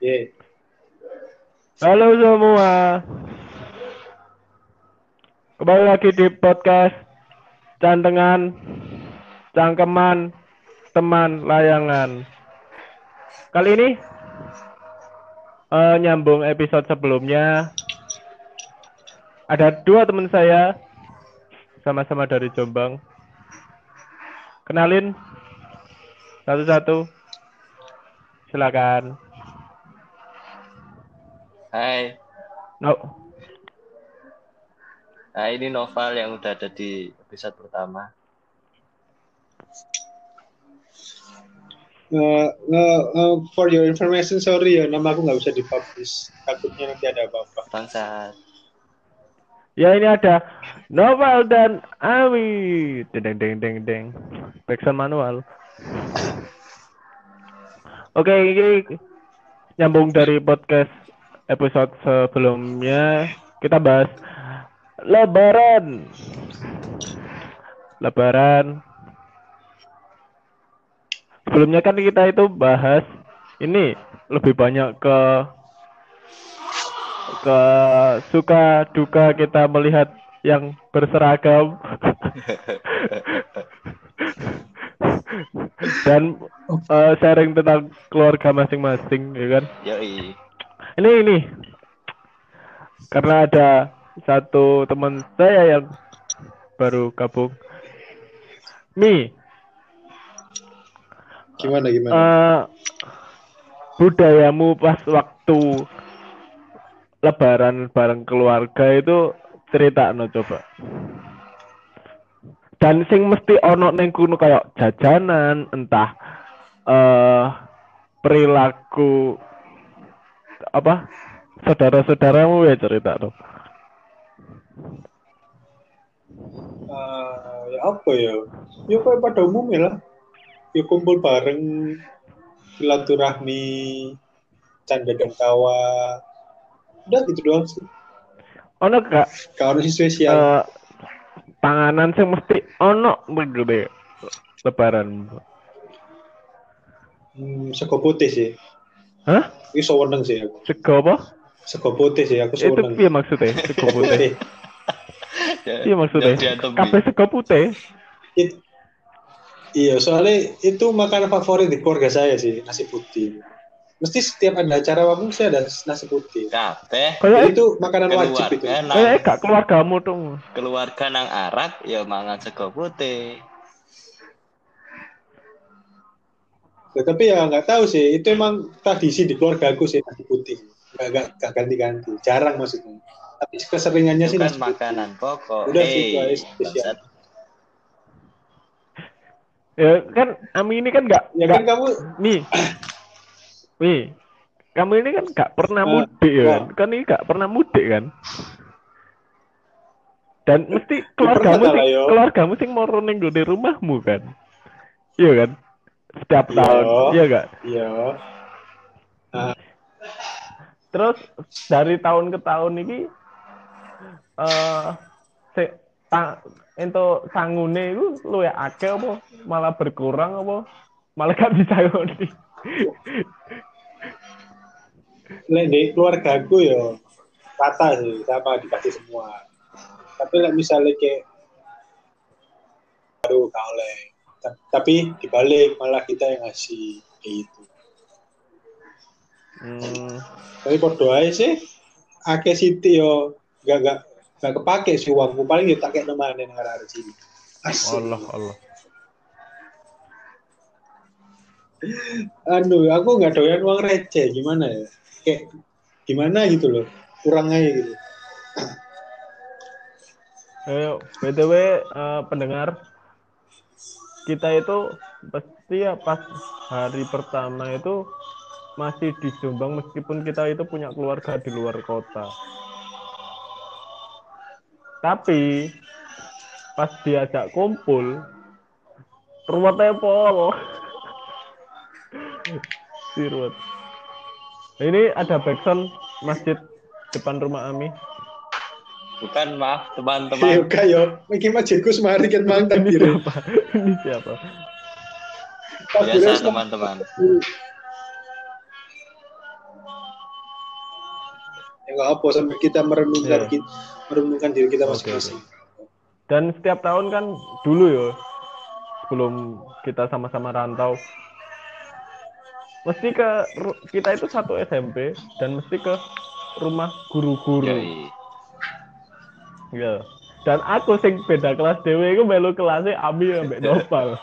Ye. Halo semua. Kembali lagi di podcast Cantengan, Cangkeman, Teman Layangan. Kali ini eh, nyambung episode sebelumnya. Ada dua teman saya sama-sama dari Jombang. Kenalin satu-satu. Silakan. Hai, No. nah ini Noval yang udah ada di episode pertama. Nge, nge, nge- for your information, sorry ya, nama aku nggak bisa dipublish. Takutnya nanti ada apa-apa. Bangsat. Ya ini ada Novel dan Ami. Deng deng deng deng. Backsound manual. Oke, ini nyambung dari podcast episode sebelumnya kita bahas Lebaran. Lebaran. Sebelumnya kan kita itu bahas ini lebih banyak ke ke suka duka kita melihat yang berseragam dan eh, sharing tentang keluarga masing-masing ya kan Yoi. Ini ini. Karena ada satu teman saya yang baru gabung. Mi. Gimana, gimana? eh, budayamu pas waktu lebaran bareng keluarga itu cerita no coba. Dan sing mesti ono neng kuno kayak jajanan entah eh perilaku apa saudara-saudaramu ya cerita no Eh, ya apa ya? Ya kayak pada umumnya lah. Ya kumpul bareng, silaturahmi, canda dan tawa. Udah gitu doang sih. ono gak Kalau sih spesial. eh panganan sing mesti ono begitu lebaran Hmm, sego putih sih. Hah Ini sewenang sih aku. sego apa Sego putih sih aku itu sewenang. piye maksudnya sego putih Iya maksudnya. Kabeh sego putih. It- iya, soalnya itu makanan favorit di keluarga saya sih, nasi putih. Mesti setiap ada acara apa mesti ada nasi putih. Kabeh Jadi Kayak itu makanan wajib itu. keluarga kayak gak keluargamu dong. keluarga nang arak ya mangan sego putih. Ya, tapi ya nggak tahu sih, itu emang tradisi di keluarga aku sih nasi putih. Nggak, nggak, nggak ganti-ganti, jarang maksudnya. Tapi keseringannya sih nasi putih. makanan pokok. Udah sih, Hei, guys, spesial. Ya kan Ami ini kan gak Ya kan kamu nih. Nih. Kamu ini kan gak pernah Ah, mudik ya kan? Kan ini gak pernah mudik kan? Dan mesti keluargamu yo. keluargamu sing moro ning gone rumahmu kan. Iya kan? Setiap Iya. tahun, iya gak? Iya. Terus dari tahun ke tahun ini eh si, ta, ento sangune itu lu ya akeh apa malah berkurang apa malah gak bisa ngoni. Lek di keluarga aku ya rata sih, sama dikasih semua. Tapi lek misalnya kayak baru gak oleh. Ta- Tapi dibalik malah kita yang ngasih kayak gitu. Hmm, Tapi podo aja sih, akeh siti yo gak gak gak kepake sih uangku paling ya tak kayak nang arah sini. Asik. Allah Allah. Aduh, aku nggak doyan uang receh gimana ya? Kayak gimana gitu loh, kurang aja gitu. Ayo, BTW eh, pendengar kita itu pasti ya pas hari pertama itu masih di Jombang meskipun kita itu punya keluarga di luar kota. Tapi pas diajak kumpul ruwetnya pol. Sirut. Ini ada backsound masjid depan rumah Ami. Bukan maaf Iya, teman-teman. kayo, iki masjidku semari kan mang Ini takbir. Ini siapa? Biasa teman-teman. Ya nggak apa sampai kita merenungkan Iya. kita, merenungkan diri kita masing-masing. Dan setiap tahun kan dulu ya, sebelum kita sama-sama rantau, mesti ke kita itu satu SMP dan mesti ke rumah guru-guru. Yoi. Ya. Dan aku sing beda kelas dewe iku melu kelasnya Ami ambek Nopal.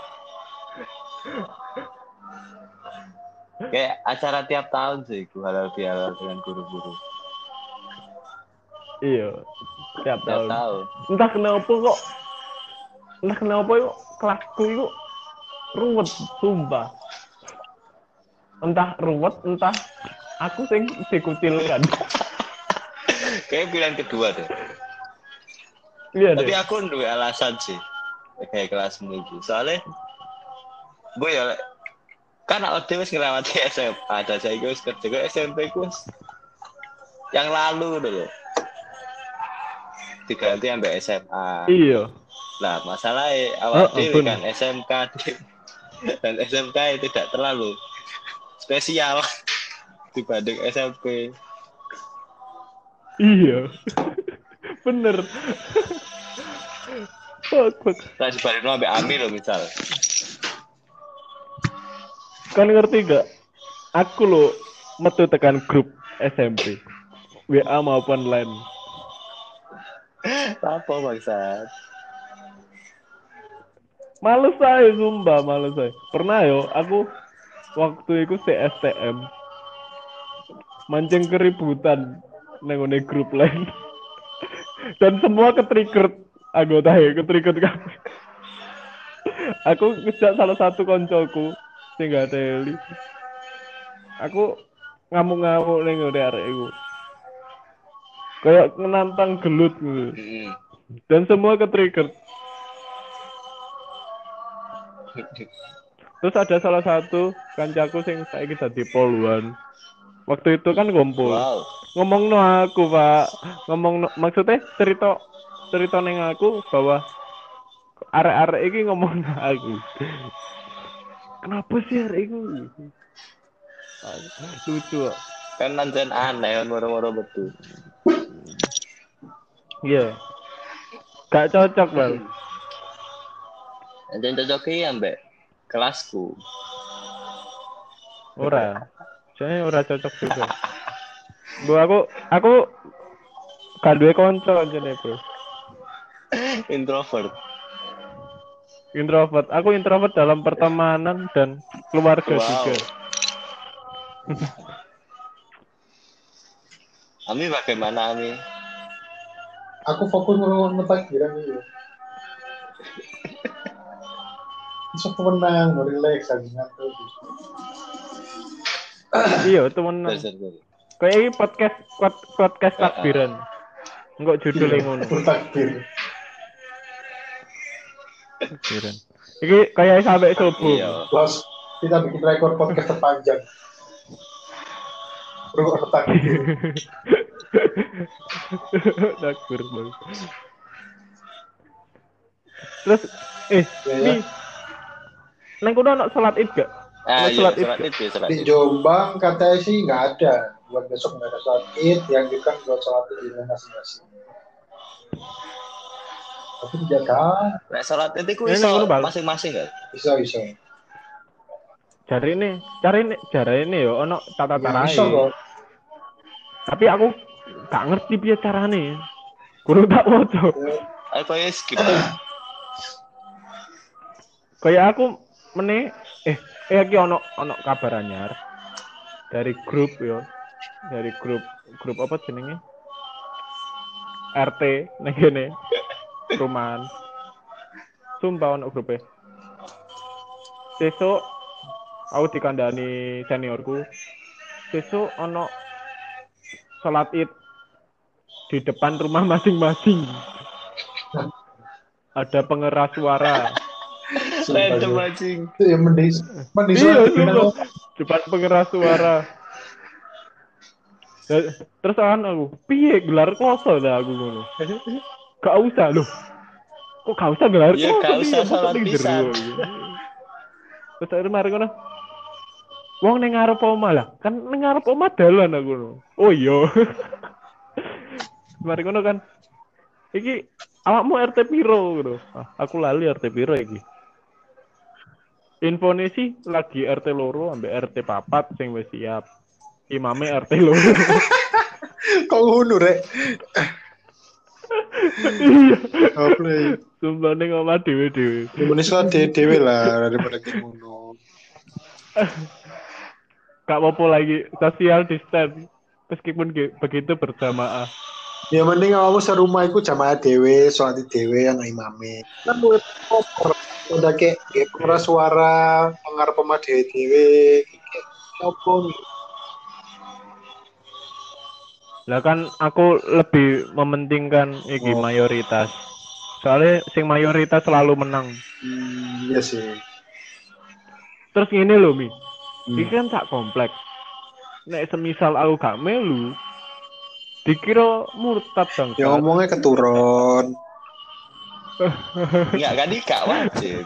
Kayak acara tiap tahun sih, gue halal bihalal dengan guru-guru. Iya. Tiap Tiap tahun. tahun. Entah kenapa kok entah kenapa kok kelasku itu ruwet sumpah. Entah ruwet, entah aku sing dikucilkan. Kayak pilihan kedua deh. Iya Tapi deh. aku dua alasan sih. Kayak kelas menuju. Soalnya, gue ya, kan aku wis ngelewati SMA. Dan saya wis kerja ke SMP wis yang lalu dulu. Diganti sampai SMA. Iya. Nah, masalahnya awal Oh, dewe ampun. kan SMK dan SMK itu tidak terlalu spesial dibanding SMP. Iya. Bener. Fuck. Nah, dibanding sampai Ami loh misal. Kan ngerti gak? Aku lo metu tekan grup SMP. WA maupun lain. Apa bangsat? Males saya sumpah, males saya. Pernah yo, aku waktu itu CSTM mancing keributan nengone grup lain. Dan semua ke-trigger anggota ya, ke-trigger kabeh. Aku ngejak salah satu koncoku sing gak teli. Aku ngamuk-ngamuk ning ngene arek iku. Kayak menantang gelut gitu. Dan semua ke-trigger. Terus ada salah satu kancaku sing saiki dadi poluan. Waktu itu kan ngumpul. Wow. Ngomong no aku, Pak. Ngomong no, maksudnya cerita cerita neng aku bahwa arek-arek iki ngomong aku. Kenapa sih arek iku? Lucu. kok. Kan nanten aneh, kan moro-moro betul. Iya. Gak cocok, Bang. Nanten cocoknya ambek kelasku. Ora. Saya ora cocok juga. Bu aku aku gak duwe kanca jane, Bro. Introvert. Introvert. Aku introvert dalam pertemanan dan keluarga Wow. juga. Ami bagaimana Ami? Aku fokus ngomong takbiran itu. Bisa tenang, relax aja ngantuk. iya, temen. Dasar dari. Kayak ini podcast pod- podcast takbiran. Enggak judulnya ngono. Bertakbir. Takbiran. Iki kayak sampai subuh. Iya. Plus kita bikin rekor podcast terpanjang. Rekor takbir. Takbir bang. Terus eh Ya, ya. nih Neng kudu anak salat id gak? Ah, iya, sholat id sholat ya, sholat Di. Jombang katanya sih nggak ada. Buat besok nggak ada sholat id. Dianjurkan buat sholat id di rumah masing-masing. Tapi tidak tahu. Nek sholat id itu Ini iso masing-masing kan? Bisa bisa. Cari ini, cari ini, cari ini yo ono tata Ya, cara kok. Tapi aku gak ngerti piye carane. Kurang tak woco. Ya, Aku ya skip. Kayak aku meneh eh eh iki ono ono kabar anyar dari grup yo. Dari grup grup apa jenenge? RT ning kene. Perumahan. Sumpah ono grupe. Sesuk aku dikandani seniorku. Sesuk ono salat Id di depan rumah masing-masing. Ada pengeras suara. sumpah, Random ya. anjing. Itu yang mending mending Iya, sholat sumpah. Depan pengeras suara. Terus kan aku, piye gelar kloso dah aku ngono. Gak usah loh. Kok gak usah gelar Iya, usah Masa sholat ning pisan. Terus akhirnya mari ngono. Wong ning ngarep omah lah, kan ning ngarep omah dalan aku ngono. Oh iya. mari ngono kan. Iki awakmu RT piro gitu. Ah, aku lali RT piro iki. Infone sih lagi RT loro ambek RT papat sing wis siap. Imame RT loro. Kok ngono rek? Iya. Oke. Sumpah ning omah dhewe-dhewe. Indonesia dewe lah daripada kayak ngono. Gak apa-apa lagi social distance. Meskipun begitu berjamaah. Ya mending kamu serumah iku jamaah dewe, sholat dewe yang imame. Kan mulai koper. Udah kayak suara dewe dewe. Kayak apa nih? Lah kan aku lebih mementingkan iki Oh. mayoritas. Soalnya sing mayoritas selalu menang. Hmm, iya sih. Terus ini loh Mi, Hmm. iki kan sak komplek. Nek semisal aku gak melu, dikira murtad dong. Ya ngomongnya keturun. Enggak kan ini gak wajib.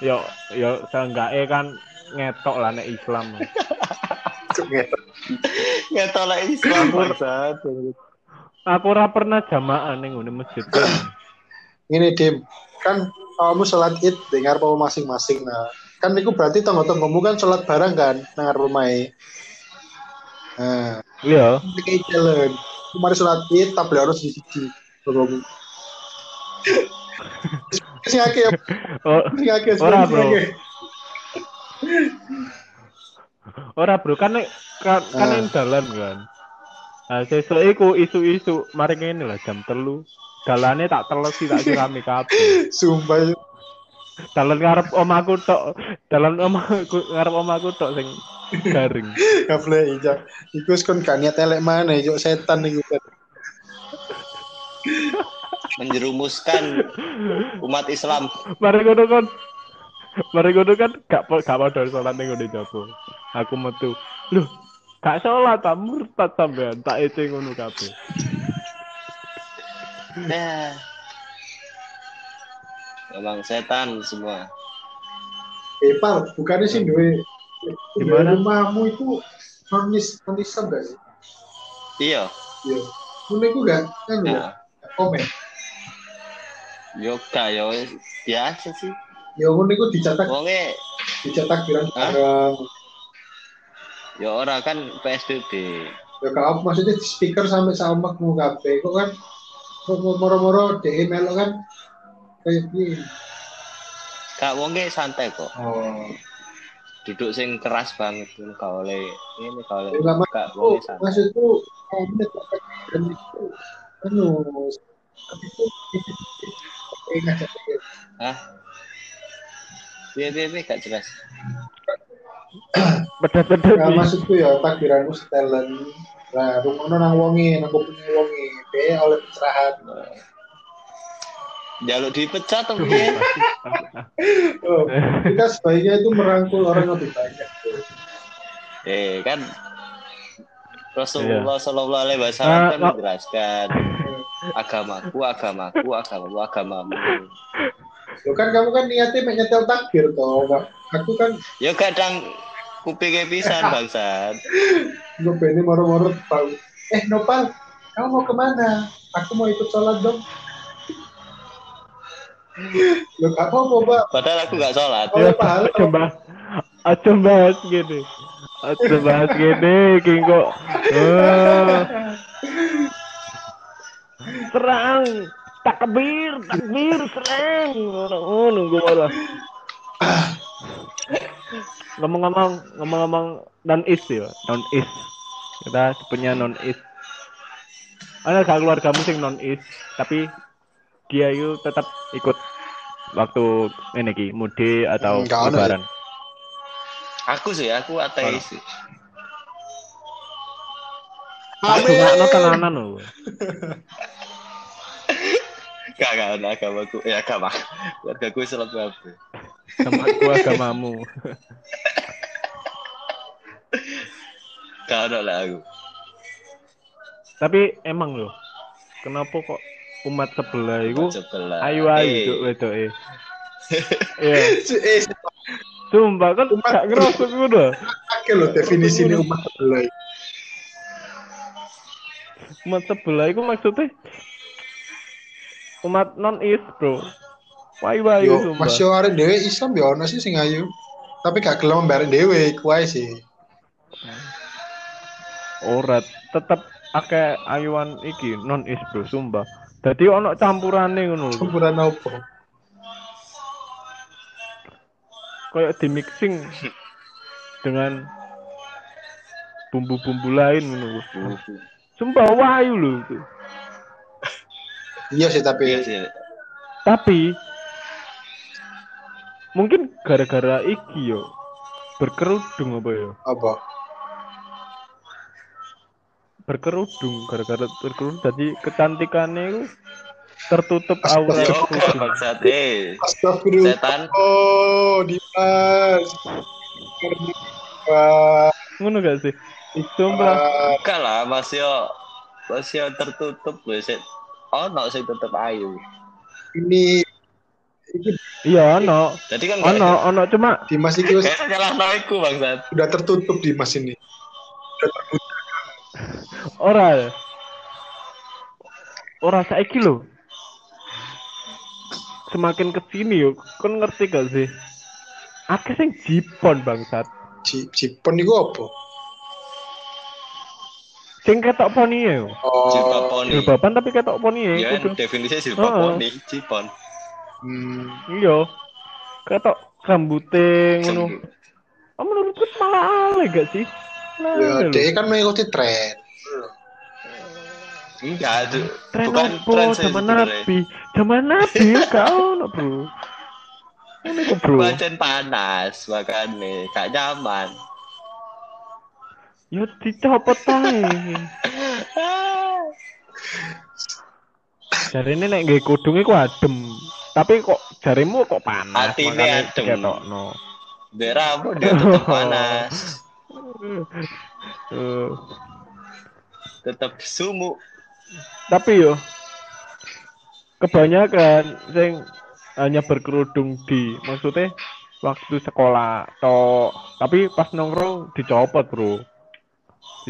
Yo yo seenggaknya kan ngetok lah nek Islam. Ngetolak Islam bangsat. aku ora pernah jamaah ning ngene masjid. kan. Ini Dim, kan kamu sholat id dengar apa masing-masing nah. Kan itu berarti tonggo-tonggomu kan sholat bareng kan dengar rumahnya. Nah, Iya. kayak jalan. Kemarin sholat id tapi harus di sini. Tonggomu. Sing akeh ya, Oh, sing akeh Ora, bro. Ora bro kan nek kan, kan ning dalan kan. Nah, sesuk iku isu-isu mari ngene lah jam telu. Dalane tak telesi tak sirami kabeh. Sumpah. Dalan ngarep omaku tok. Dalan omaku ngarep omaku tok sing garing. Kafle ijak. Iku wis kon gak niat elek mana, ijok setan iku. Menjerumuskan umat Islam. Mari ngono kan. Mari ngono kan gak gak padha salat ning ngene jopo. Aku metu. Loh, gak salat ta murtad sampean tak ece ngono kabeh. Ya. Emang setan semua. Eh, Pal, bukannya sih duwe Gimana? rumahmu itu nonis nonisam gak sih? Iya. Iya. Ngono iku gak kan ya? Ya. Komen. Yoga yo biasa sih. Ya ngono iku dicetak Wonge dicetak bilang Hah? Ya ora kan PSBB. Ya kalau maksudnya di speaker sampai sama kamu kabeh kok kan moro-moro DE melok kan kayak gini. Gak wonge santai kok. Oh. Duduk sing keras banget tuh gak oleh ini gak oleh Ya, gak Oh, wonge santai. maksudku anu Hah? Piye piye gak jelas. Pedet-pedet Nah, maksudku ya takbiranmu setelan. Nah, rumahnya nang wongi, nang kupingnya wongi. Be oleh pencerahan. Jaluk dipecat piye? Oh, kita sebaiknya itu merangkul orang lebih banyak. Eh kan Rasulullah Shallallahu Alaihi Wasallam Ah, kan ah. menjelaskan agamaku, agamaku, agamamu, agamamu. Loh kan kamu kan niatnya pengen nyetel takbir toh. Aku kan Ya kadang kupingnya pisan bangsat. gue pengen moro-moro tahu. Eh Nopal, kamu mau ke mana? Aku mau ikut sholat dong. Loh gak apa-apa, Pak. Padahal aku gak sholat. Pahala. Aja bahas, aja bahas gini. Aja bahas gini, King kok. Eh. serang, takbir, takbir, serang. Oh, nunggu malah. Ngomong-ngomong, ngomong-ngomong non is ya, non is. Kita punya non is. Ada gak keluargamu sing non is, tapi dia itu tetap ikut waktu ini ki mudik atau Nggak ada, lebaran. Aku sih, aku ateis sih. Aku nggak no tenanan loh. Gak, gak ada agamaku. Ya agama. Keluarga gue sholat kabeh. Sama gua agamamu. Gak ada lah aku. Tapi emang loh, kenapa kok umat sebelah itu Sebelah. ayu ayu Eh, cuk wedok e. Iya, Eh, sumpah kan Umat- gak ngerasa ngono. Oke loh definisi ini umat sebelah. umat sebelah itu maksudnya umat non is bro wayu wayu Yo, sumpah Mas yo arek dhewe Islam ya ono sih sing ayu. Tapi gak gelem bareng dhewe kuwi sih. ora tetep akeh ayuan iki non is bro sumpah dadi ono campurane ngono lho. Campuran opo? kayak di mixing dengan bumbu-bumbu lain ngono sumpah wayu lho itu Iya sih tapi Iya sih. tapi mungkin gara-gara iki yo berkerudung apa ya apa? berkerudung gara-gara berkerudung jadi kecantikannya itu tertutup aura kerudung. Astagfirullah. Setan Oh, Dimas. Ngono gak sih sumpah enggak lah masih yo masih yo tertutup lho sik. Oh, no sing tetep ayu. ini iya ono Jadi kan ono ono cuma Dimas ini wis Kayak nyalah no iku bangsat. udah tertutup Dimas ini. ora ya. ora saiki lho semakin ke sini yo kon ngerti gak sih akeh sing jipon bangsat Ji- Jipon iku apa? sing ketok poni yo Jilbab Oh, poni. jilbaban tapi ketok poni ya Ya kudu definisinya jilbab poni, jipon. Hmm, iya. Ketok rambute ngono. Oh, menurutku malah ale gak sih? Ya Nah, lho. dia kan mengikuti tren. Enggak, itu tren bukan opo tren zaman nabi. Zaman nabi gak ono bro. Ini kok bro? Pancen panas, makanya gak nyaman. ya dicopot ae. Jari ini nek nggak kudung iku adem. Tapi kok jarimu kok panas. Atine adem. Biar rambut dia tetap panas, tetap sumuk. tapi yo kebanyakan sing hanya berkerudung di maksudnya waktu sekolah tok. Tapi pas nongkrong dicopot bro.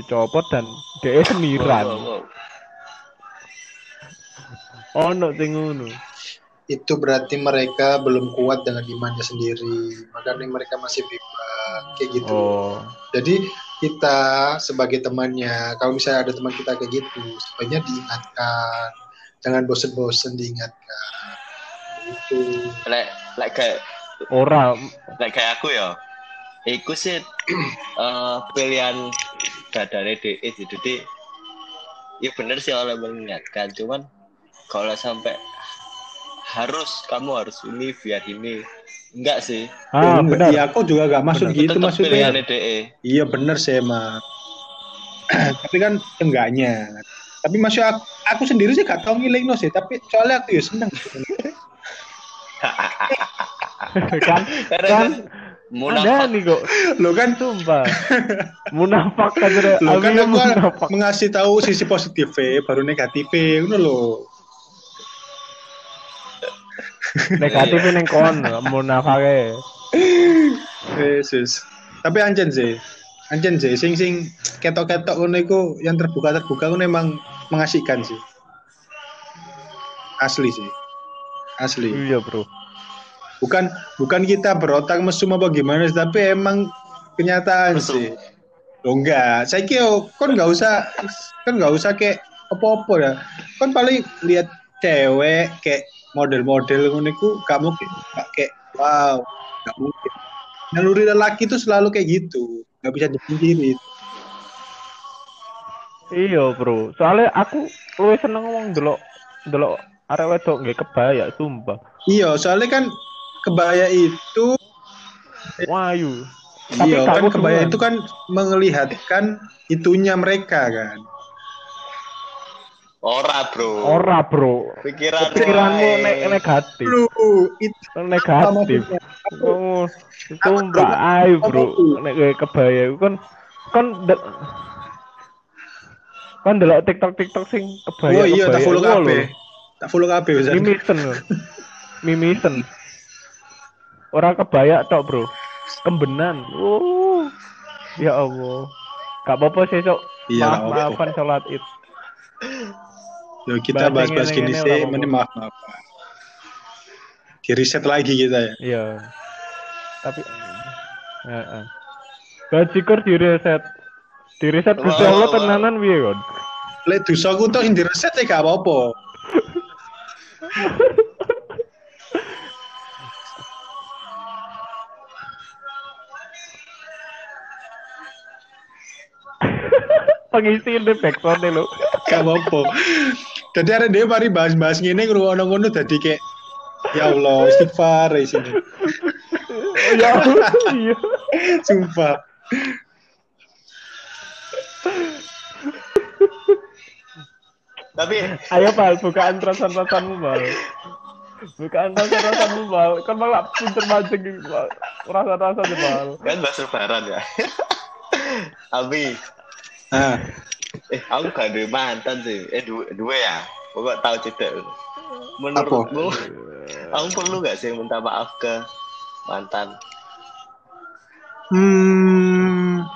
Dicopot dan dia semiran. Ono sing ngono Itu berarti mereka belum kuat dengan imannya sendiri. Makanya mereka masih bebas kayak gitu. oh Jadi kita sebagai temannya, kalau misalnya ada teman kita kayak gitu, sebaiknya diingatkan, jangan bosen-bosen diingatkan. Gitu. Lek, lek kayak, ora lek kayak aku ya. Iku sih eh, pilihan dadane DE jadi ya bener sih oleh mengingatkan cuman kalau sampai harus kamu harus ini biar ini enggak sih ah Enggak, benar Iya, aku juga gak maksud Benar, gitu Tetep maksudnya. DE Iya bener sih emang. tapi kan enggaknya. Tapi maksud aku, aku sendiri sih gak tau ngiling no sih. Tapi soalnya aku ya seneng. kan kan kan ada munafik nih kok Lo kan sumpah munafak aja lo kan Amin, aku kan munafak mengasih tahu sisi positifnya baru negatifnya ngono lo. Negatif Iya. neng kon munafake Yesus. Tapi anjen sih. Anjen sih sing sing ketok-ketok ngono iku yang terbuka-terbuka ngono emang mengasihkan sih. Asli sih. Asli. iya bro bukan bukan kita berotak mesum apa gimana sih, tapi emang kenyataan Mesum. sih lo enggak saya kira kan nggak usah kan nggak usah kayak apa-apa ya kan paling lihat cewek kayak model-model ngono iku gak mungkin. Gak kayak wow gak mungkin. Naluri lelaki itu selalu kayak gitu. Nggak bisa dipungkiri iya bro. Soalnya aku luwih seneng ngomong delok delok arek wedok nggak kebaya sumpah. Iya soalnya kan kebaya itu wayu. Tapi iya gak kan kebaya kan. itu kan menglihatkan itunya mereka kan ora bro. Ora bro. Pikiran pikiranmu ne negatif. Lu itu negatif. oh sumpah ayo bro. nek kowe kebaya kan kan de- kan delok tiktok tiktok sing kebaya oh iya tak follow kabeh. Tak follow kabeh bisa mimisen mimisen. Orang kebaya tok bro. Kembenan. Oh ya allah. Gak apa-apa sih sok Iya, maaf maafan sholat id Yo kita Bahas bahas-bahas gini sih, apa-apa. maaf maaf. Di riset lagi kita ya. Iya. Tapi heeh. Bajikur di reset. Di Wow, Gusti Allah wow. tenanan piye kon? Lek dosaku tuh yang di riset ya gak apa-apa. Pengisi ini backsound lho. Gak apa-apa. Jadi ada dia mari bahas-bahas gini ngrungokno ngono dadi kayak ya Allah istighfar di sini. Ya iya. Sumpah. Tapi Ayo Pal, bukaan perasaan-perasaanmu Pal. Bukaan perasaan-perasaanmu Pal. Kan malah pinter mancing gitu Pal. Pal. kan bahas lebaran ya. Abi, Nah, eh aku gak ada mantan sih. Eh dua, dua ya. Pokok tahu cerita. Menurutmu, aku perlu gak sih minta maaf ke mantan? hmm,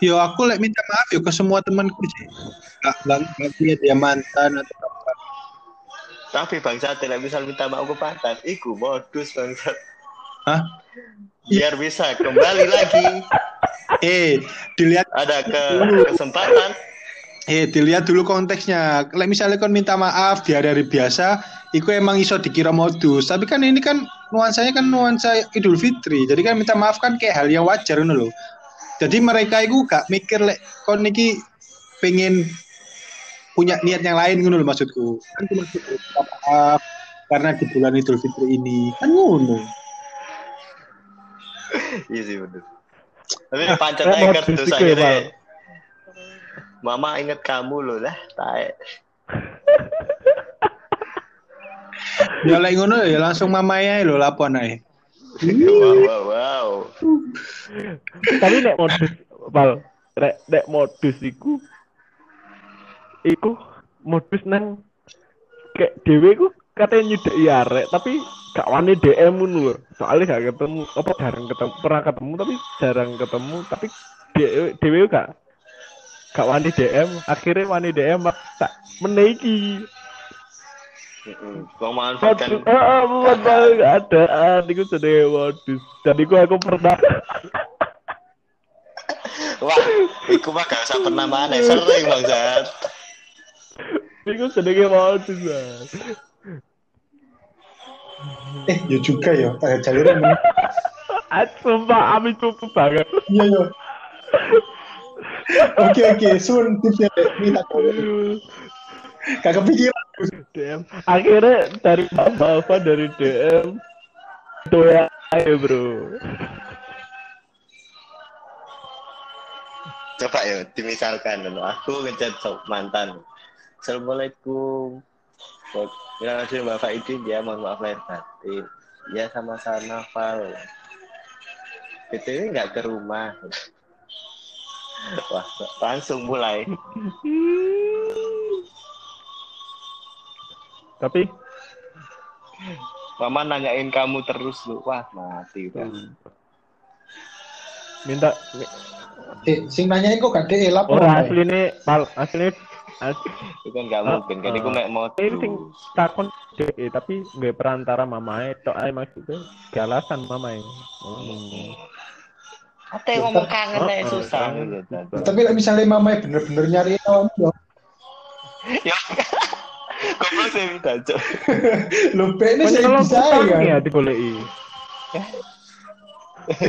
yo aku lek minta maaf yo ke semua temanku sih. Gak gak gak lihat dia mantan atau apa. Tapi bangsa tidak bisa minta maaf ke mantan. Iku modus bangsa. Hah? Biar bisa kembali lagi. Eh, dilihat Ada ke kesempatan. eh dilihat dulu konteksnya. Lek misalnya kon minta maaf di hari-hari biasa, iku emang iso dikira modus. Tapi kan ini kan nuansanya kan nuansa Idul Fitri. Jadi kan minta maaf kan kayak hal yang wajar ngono loh. Jadi mereka itu gak mikir lek kon niki pengen punya niat yang lain ngono loh maksudku. Kan maaf karena di bulan Idul Fitri ini. Kan ngono. Iya sih bener. Tapi pancet Saya aja kardus ya, akhirnya. Mama inget kamu loh lah, taek. Ya lek ngono ya langsung mamanya lho lapor ae. wow, wow, wow. Tapi nek modus Pal, nek nek modus iku iku modus nang kayak dhewe iku katanya nyedek ya arek, tapi gak wani DM lho. Soalnya gak ketemu, apa jarang ketemu, pernah ketemu tapi jarang ketemu, tapi dhewe gak gak wani DM, akhirnya wani DM tak menaiki. Kau manfaatkan? Ah, buat banget ada, sedih modus. Dan iku aku pernah. Wah, iku mah gak usah pernah mana, sering bangsat. Iku sedikit modus. Eh, ya juga ya. Eh, jalurnya Ah, Sumpah, Ami cukup banget. Iya, iya. Oke, oke. Sun, tipsnya minta tolong. Gak kepikiran. DM. Akhirnya dari Bapak dari DM. Itu ya, ayo bro. Coba ya, dimisalkan dulu. Aku ngechat mantan. Assalamualaikum. Bilang aja Mbak Faidin, dia mohon maaf lahir batin. Ya sama-sama, Val. BTW nggak ke rumah. Wah, langsung mulai. Tapi Mama nanyain kamu terus lu. Wah, mati udah. minta mi- Eh, sing nanyain kok gak DE lapor. orang ae. asli ini pal asli as, Itu kan nggak mungkin. Kan itu mek mau ini sing takon DE tapi nggak perantara mamae tok ae maksudnya gak alasan mamae. Hmm. Ate ngomong kangen aja Oh, susah susah. Tapi misalnya mamanya bener-bener nyari kamu, yo, Ya. Goblok sih minta, Cok. lo ini Pokoknya saya bisa kan. ya digoleki.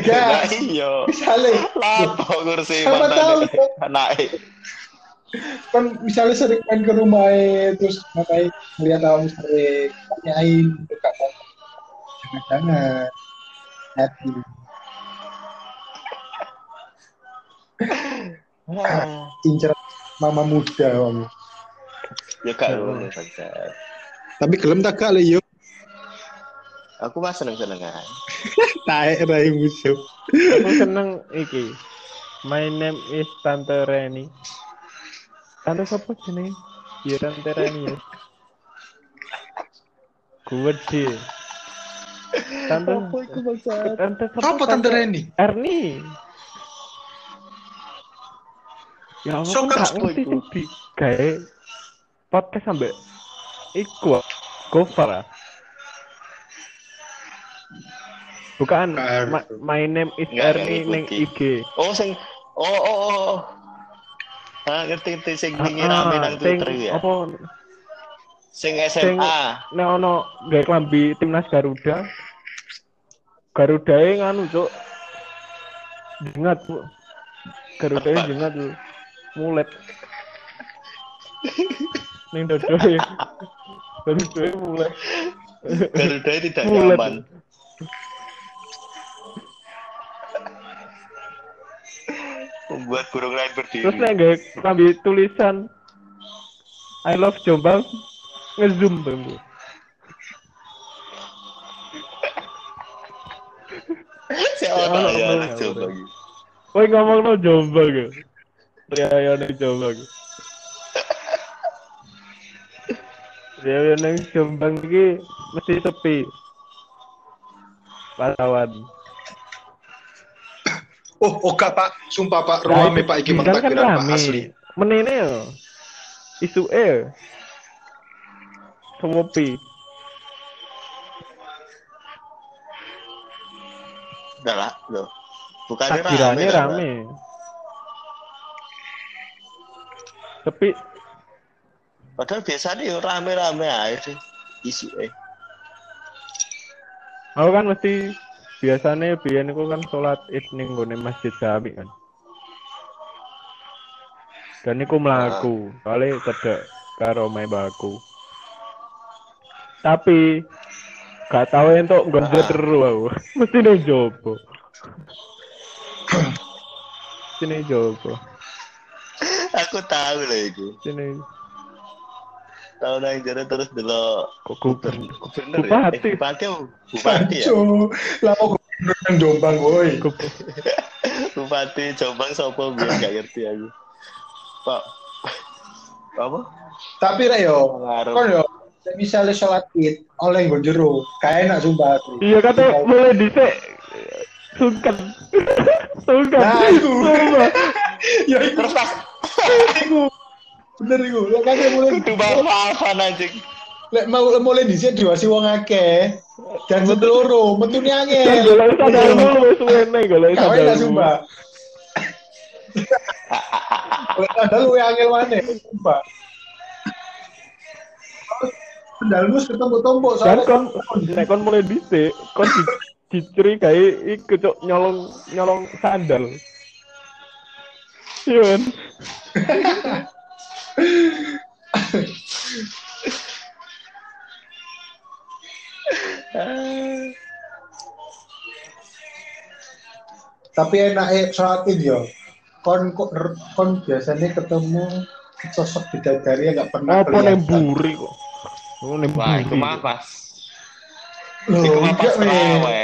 Ya, iya. misalnya, Lapo kursi mantan Cok. naik. Kan misalnya sering main ke rumah terus makanya melihat kamu sering tanyain untuk kamu jangan-jangan hati incer mama muda kamu Ya gak ngono bangsa. Tapi gelem tak gak le yo. Aku mah seneng-seneng aja. Taek rai musuh. Aku seneng iki. My name is Tante Reni. Tante siapa jenenge? Ya Tante Reni ya. Gue sih. Tante Tante siapa? apa tante Reni Erni. Ya Allah, So, gak kan, ngerti di kayak podcast sampai iku Gofar ah. Bukan, ma- my name is Ernie neng. IG. Oh sing oh oh oh. Ah ngerti ngerti sing wingi Ah, rame ah, nang sing Twitter ya. apa Sing sing SMA. nek ono gawe klambi timnas Garuda. Garuda e nganu cuk. Jengat, Bu. Garuda e jengat lu. Mulet. Ning dodoe. Garuda e mulet. Garuda tidak nyaman. Membuat burung lain berdiri. Terus nek gawe klambi tulisan I love Jombang ngezoom bang Bu. Saya Oh, orang ya oh, anak gitu. Kowe ngomong no Jombang ya. Ya ya ning Jombang. Ya ya ning Jombang iki mesti sepi. Wartawan. Oh, oga Pak, sumpah Pak, Nah, ruame itu Pak iki bidang kan Pak rame. asli. Menene yo. Isu e. Semopi. Udah lah, loh. Bukan Takbirannya rame. Tapi Padahal biasanya ya rame-rame aja sih isu eh. aku kan mesti biasanya biyen aku kan sholat id ning nggone masjid Jami kan. Dan iku mlaku, kali cedek karo omahe mbakku. Tapi gak tau entuk nggon jeru aku. Mesti ning jopo. Ning jopo. Aku tahu lah itu. Mesti ning Tahu nang jare terus dulu kok gubernur. gubernur Bupati. ya. Eh, bupati. Bupati ya. Cuk, lah mau gubernur nang Jombang woi. Bupati Jombang sapa biar gak ngerti aku. Pak apa? Tapi rek yo, kon yo misalnya sholat id oleh nggon jero, kae enak sumpah. Iya kata mulai dhisik sungkan. sungkan. Nah, iku. Sumpah. Ya iku Terus pas. Bener iku. Lek kate mulai kudu maafan anjing. lek mau mulai dhisik diwasi wong akeh. Dan seteloro, metune angel. golek sadarmu wis suwene golek lah sadarmu. sumpah. Lek sandal luwe angel maneh, sumpah. Sandalmu ketemu tombok Kan soalnya kon nek kon mulai dhisik kon di- dicurigai iku cok nyolong nyolong sandal. Iya kan? tapi enak eh sholat yo kon kok kon biasanya ketemu sosok bidadari yang nggak pernah Apa nang buri kok? Oh Wah, itu mah pas. Loh, mah enggak pas.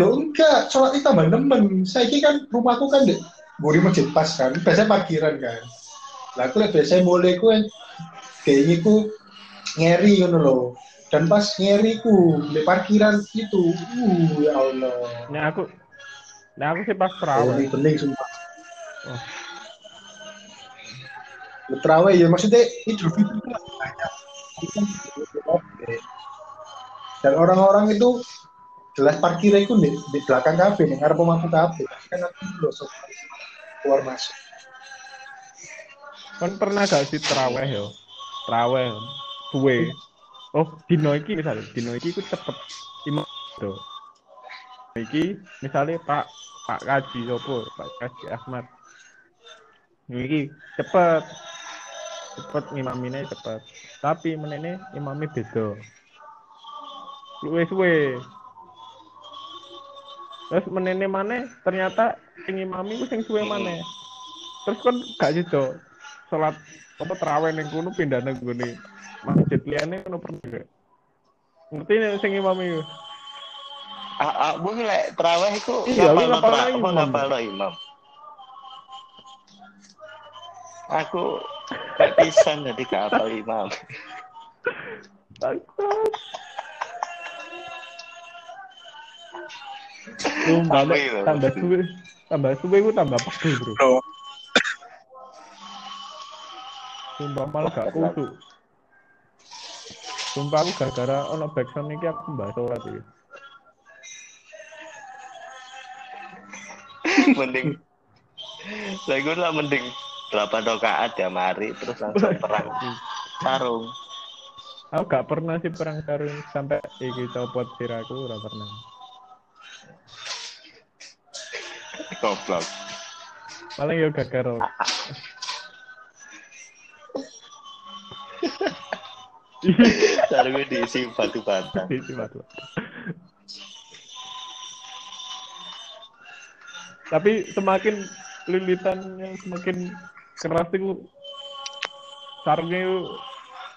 Loh, enggak, sholat id tambah nemen. Saya kan rumahku kan di buri masjid pas kan, biasanya parkiran kan. Lah aku biasanya mulai ku kayaknya ku ngeri ngono loh. Dan pas ngeri ku di parkiran itu, uh ya Allah. Nek aku Nek aku sih pas Oh, terawih. ini bening sumpah. Oh. Ya, Terawih ya maksudnya Idul Fitri itu banyak. Dan orang-orang itu jelas parkirnya itu di, di belakang kafe, di ngarep omahku kafe. Kan aku belum sok keluar masuk. Kon pernah gak sih terawih yo? Terawih suwe. Oh, dino iki misalnya, dino iki ku cepet imam do. Iki misalnya Pak Pak Kaji sopo, Pak Kaji Ahmad. Iki cepet. Cepet ngimamine cepet. Tapi menene imamnya beda. Luwe suwe. Terus menene mana ternyata sing imami ku sing suwe mana. Terus kan gak sido salat apa terawih ning kono pindah nang gone masjid liyane kono pernah gak? Ngerti nek sing imam iku? Ah, ah, bu lek terawih iku Iya, aku ngapalno ngapalno tra- apa imam. imam. Aku gak pisan jadi hafal imam. Bangsat. Sumpah, itu? tambah suwe, tambah suwe ku tambah pegel, Bro. Sumpah malah gak kusuk. Sumpah aku gara-gara ono backsound iki aku mbak sholat iki. mending saya gue lah mending delapan rakaat ya mari terus langsung perang sarung Aku gak pernah sih perang sarung sampai iki copot siraku ora pernah. goblok Paling yo sarungnya diisi batu bata Isi batu. Tapi semakin lilitannya semakin keras itu sarungnya itu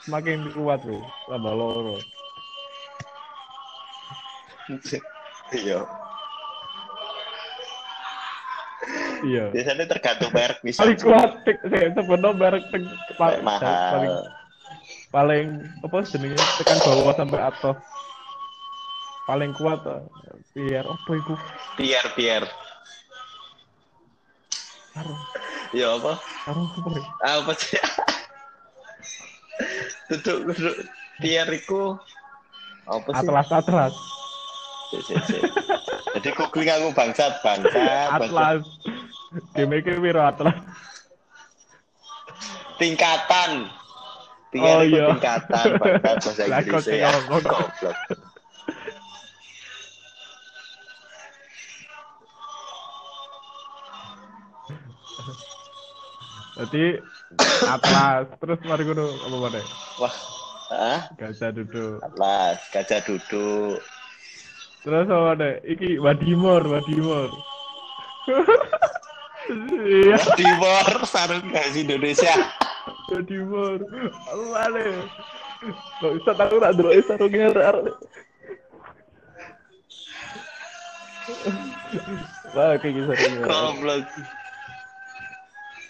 semakin kuat tuh, tambah loro. iya Iya. biasanya tergantung merek bisa Paling kuat, saya sebenarnya merek paling mahal paling paling apa jenenge tekan bawah sampai atas. Paling kuat eh, biar apa itu? biar biar ya apa sarung apa? sih duduk duduk biar iku apa sih Atlas atlas. Jadi googling aku bangsat bangsat. Atlas. Game iki atlas? tingkatan Oh, Biar iku iya. tingkatan bangsat bahasa Inggris ya goblok Jadi atlas terus mari ngono apa mana? wah ah Gajah duduk. atlas gajah duduk Terus apa mana? Iki wadimor, wadimor. Iya, timur sarung gas Indonesia wadimor. Apa mana? Kok bisa tahu tak dulu sarungnya arek. Wah, kayak gitu goblok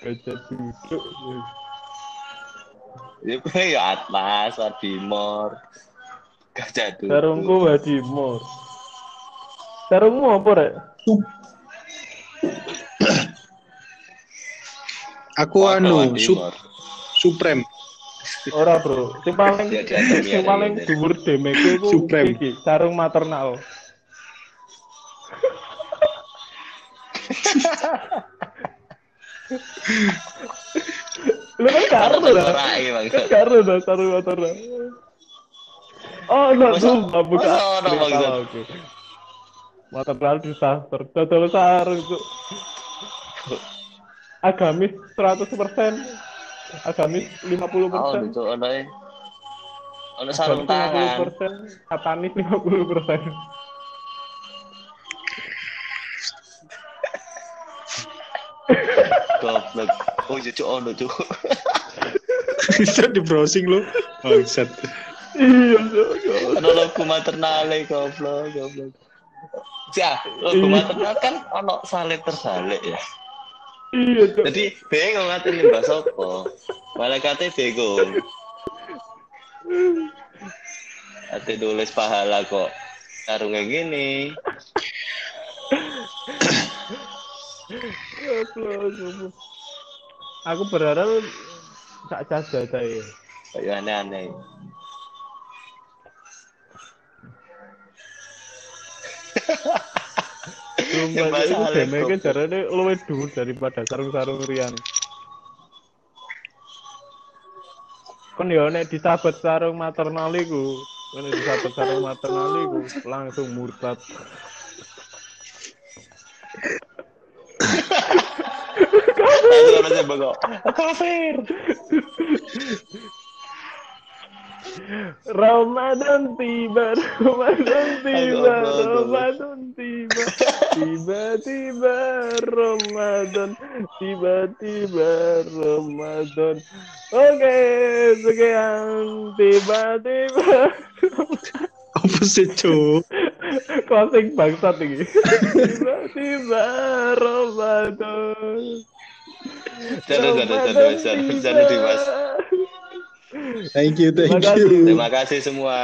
duduk. itu ya atlas wadimor gajah duduk Sarungku wadimor. Sarungmu apa, Rek? Aku anu sup, supreme. Ora, Bro. Sing paling diatur, ya, sing paling dhuwur demeke iku Supreme. iki, sarung maternal. Lu kan karo. Rai, Kan bangsat. karo lah sarung maternal. Oh, no, sumpah buka. Zat? oke. Maternal disaster. Dodol sarung itu. Agamis 100%. Agamis 50%. Oh, itu ono e. Ono sarung tangan. 50%, satanis 50%. Goblok. Oh, iya cuk ono cuk. Bisa di browsing lo. Bangsat. Iya. Ono logo maternale goblok, goblok. Ya, logo Iya. maternal kan ono salib tersalik ya. Iya. Jadi bingung ngati nyembah sapa. Malaikate bingung. Ate nulis pahala kok sarungnya gini. Aku berharap sak jaga saya. Kayak aneh-aneh. Sumpah, itu goblok. jarane luwih dhuwur daripada sarung-sarung rian. Kon yo nek disabet sarung maternal iku, nek disabet sarung maternal iku langsung murtad. Bengok. Kafir. Ramadan tiba, Ramadan tiba. Ramadan tiba, tiba-tiba Ramadan, tiba-tiba Ramadan. Oke, sekian tiba-tiba. Apa sih, Cuk? Closing bangsat ini. Tiba-tiba Ramadan. Jangan, jangan, jangan, jangan, jangan, Dimas. Thank you, thank Terima kasih. you. Terima kasih semua.